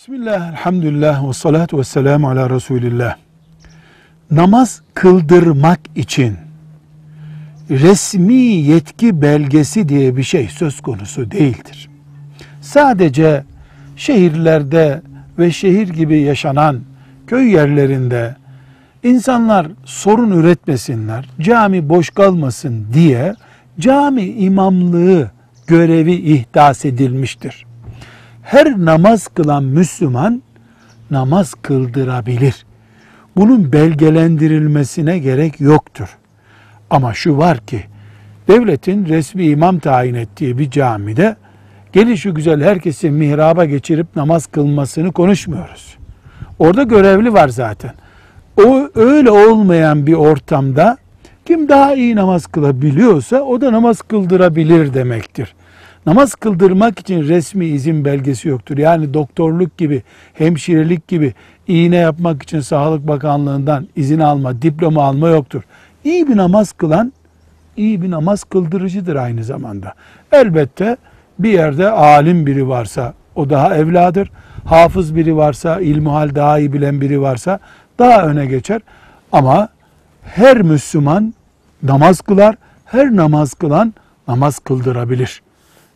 Bismillah, elhamdülillah ve salatu ve selamu ala Resulillah. Namaz kıldırmak için resmi yetki belgesi diye bir şey söz konusu değildir. Sadece şehirlerde ve şehir gibi yaşanan köy yerlerinde insanlar sorun üretmesinler, cami boş kalmasın diye cami imamlığı görevi ihdas edilmiştir her namaz kılan Müslüman namaz kıldırabilir. Bunun belgelendirilmesine gerek yoktur. Ama şu var ki devletin resmi imam tayin ettiği bir camide gelişi güzel herkesin mihraba geçirip namaz kılmasını konuşmuyoruz. Orada görevli var zaten. O öyle olmayan bir ortamda kim daha iyi namaz kılabiliyorsa o da namaz kıldırabilir demektir. Namaz kıldırmak için resmi izin belgesi yoktur. Yani doktorluk gibi, hemşirelik gibi iğne yapmak için Sağlık Bakanlığı'ndan izin alma, diploma alma yoktur. İyi bir namaz kılan, iyi bir namaz kıldırıcıdır aynı zamanda. Elbette bir yerde alim biri varsa o daha evladır. Hafız biri varsa, ilmuhal daha iyi bilen biri varsa daha öne geçer. Ama her Müslüman namaz kılar, her namaz kılan namaz kıldırabilir.